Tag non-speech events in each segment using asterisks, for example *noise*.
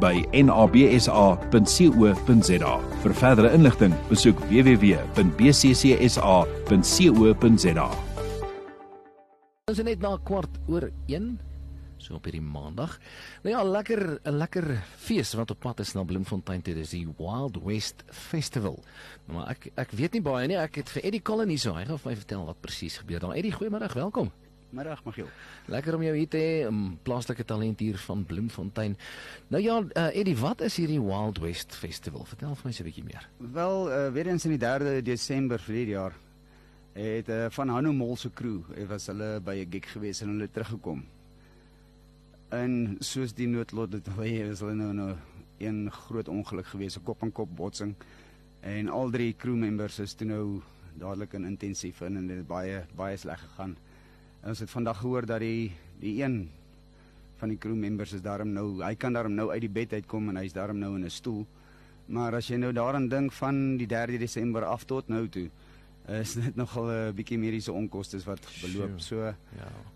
by nabsa.co.za. Vir verdere inligting, besoek www.bccsa.co.za. Ons is net na kwart oor 1 so op hierdie maandag. Nou ja, lekker 'n lekker fees wat op pad is na Bloemfontein toe, dis die Wild West Festival. Nou, maar ek ek weet nie baie nie. Ek het vir Eddie hier so, hy gaan vir my vertel wat presies gebeur daar. Eddie, goeiemôre, welkom. Middag Magiel. Lekker om jou hier te hê, 'n plaaslike talent hier van Bloemfontein. Nou ja, uh, Eddie, wat is hierdie Wild West Festival? Vertel vir my so 'n bietjie meer. Wel, uh, weer eens in die 3de Desember vir hierdie jaar het uh, van Hanno Mol se crew, het was hulle by 'n gig gewees en hulle teruggekom. En soos die noodlot dit *laughs* hê, is hulle nou nou een groot ongeluk gewees, 'n kop aan kop botsing. En al drie crew members is toe nou dadelik in intensief in en dit baie baie sleg gegaan. Ons het vandag gehoor dat die die een van die crew members is daarom nou, hy kan daarom nou uit die bed uitkom en hy's daarom nou in 'n stoel. Maar as jy nou daaraan dink van die 3 Desember af tot nou toe, is dit nogal 'n bietjie mediese onkoste wat beloop. So Ja.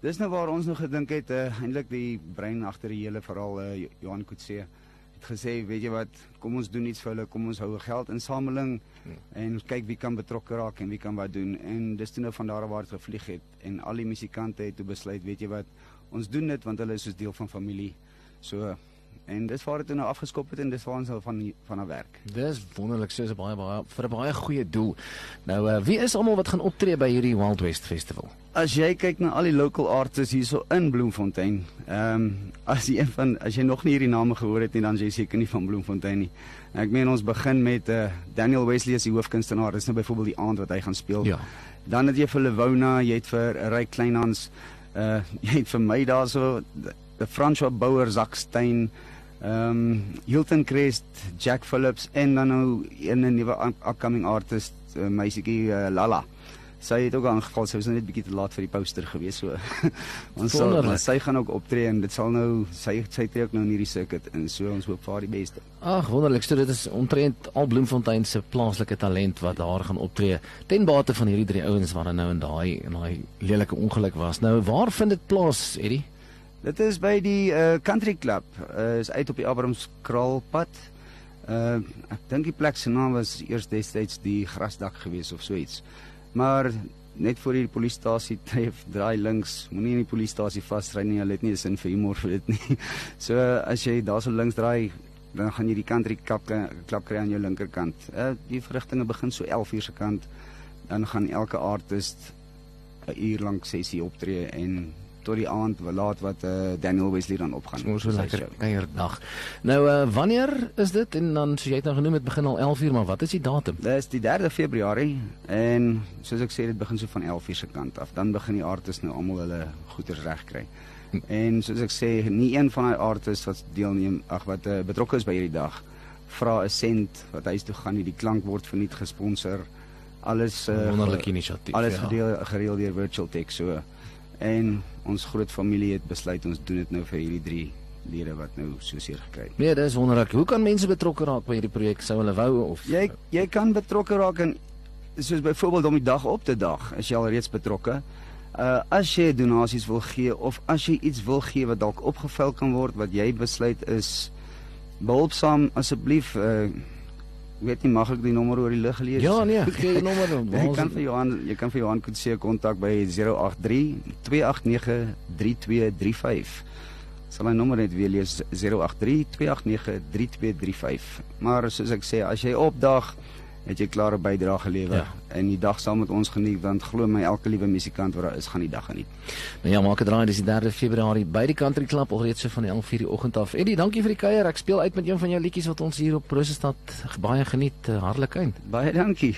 dis nou waar ons nog gedink het, uh, eintlik die brein agter die hele verhaal uh, Johan Kutse gesê, weet jy wat, kom ons doen iets vir hulle, kom ons hou 'n geldinsameling Hmm. en kyk wie kan betrokke raak en wie kan wat doen. En dis toe nou van daar af waar dit gevlieg het en al die musikante het toe besluit, weet jy wat, ons doen dit want hulle is soos deel van familie. So en dis waar dit nou afgeskop het en dis waar ons nou van van 'n werk. Dis wonderlik, so is 'n baie baie vir 'n baie goeie doel. Nou, uh, wie is almal wat gaan optree by hierdie Wild West Festival? As jy kyk na al die local artists hierso in Bloemfontein, ehm um, as jy een van as jy nog nie hierdie name gehoor het nie, dan is jy seker nie van Bloemfontein nie. Ek meen ons begin met uh, Daniel Wesley as die hoofkunstenaar. Dis nou byvoorbeeld die aand wat hy gaan speel. Ja. Dan het jy vir Lewona, jy het vir Ryk Kleinhans, uh *laughs* jy het vir my daarso die François Bouwer Zakstein, ehm um, Hilton Crest, Jack Phillips en dan nou 'n nuwe up- upcoming artist, uh, meisietjie uh, Lala. Sy het ook aangeval, sy was net 'n bietjie te laat vir die poster gewees so. *laughs* ons sal, Wonderlik. maar sy gaan ook optree en dit sal nou sy sy tree ook nou in hierdie circuit en so ons hoop vir haar die beste. Ag, wonderlik. So dit is omtrent al Bloemfontein se plaaslike talent wat daar gaan optree ten bate van hierdie drie ouens wat nou in daai in daai lelike ongeluk was. Nou, waar vind dit plaas, Eddie? Dit is by die uh, Country Club. Uh, is uit op die Abrahamskraalpad. Uh ek dink die plek se naam was eers destyds die grasdak gewees of so iets. Maar net voor die polisiestasie *laughs* tref, draai links. Moenie in die polisiestasie vasry nie. Hulle het nie 'n sin vir humor vir dit nie. *laughs* So as jy daarso links draai, dan gaan jy die Country Club klap kry aan jou linkerkant. Uh die verrigtinge begin so 11 uur se kant. Dan gaan elke artist 'n uur lank sessie optree en tot die aand laat wat uh, Daniel Wesley dan opgaan. Ons so lekker show. kuierdag. Nou, uh, wanneer is dit? En dan soos jy het nou genoem, dit begin al 11 uur, maar wat is die datum? Dit is die 3de Februarie en soos ek sê dit begin so van 11 uur se kant af. Dan begin die artists nou almal hulle goeders reg kry. En soos ek sê, nie een van daai artists wat deelneem, ag wat uh, betrokke is by hierdie dag, vra 'n sent wat huis toe gaan nie. Die klank word verniet gesponsor. Alles uh, Wonderlike inisiatief. alles ja. gedeel gereël deur Virtual Tech so. En ons groot familie het besluit ons doen dit nou vir hierdie drie lede wat nou so seer gekry het. Nee, dis wonderlik. Hoe kan mense betrokke raak by hierdie projek? Sou hulle wou of Jy jy kan betrokke raak in soos byvoorbeeld om die dag op te dag as jy al reeds betrokke. Uh as jy donasies wil gee of as jy iets wil gee wat dalk opgevul kan word wat jy besluit is behulpsaam asseblief uh weet nie mag ek die nommer oor die lug lees? Ja, nee, *laughs* gee die nommer dan. Jy kan vir Johan jy kan vir Johan Kutse kontak by 083 289 3235. Sal my nommer net weer lees 083 289 3235. Maar soos ek sê, as jy opdag, het jy klare bydrae gelewer Ja. en die dag saam met ons geniet want glo my elke liewe musikant wat daar is gaan die dag geniet. Nou ja, maak 'n draai, dis die 3de Februarie by die Country Club alreeds so van die 11:00 die oggend af. Eddie, dankie vir die kuier. Ek speel uit met een van jou liedjies wat ons hier op Rosestad baie geniet, uh, Harlekyn. Baie dankie.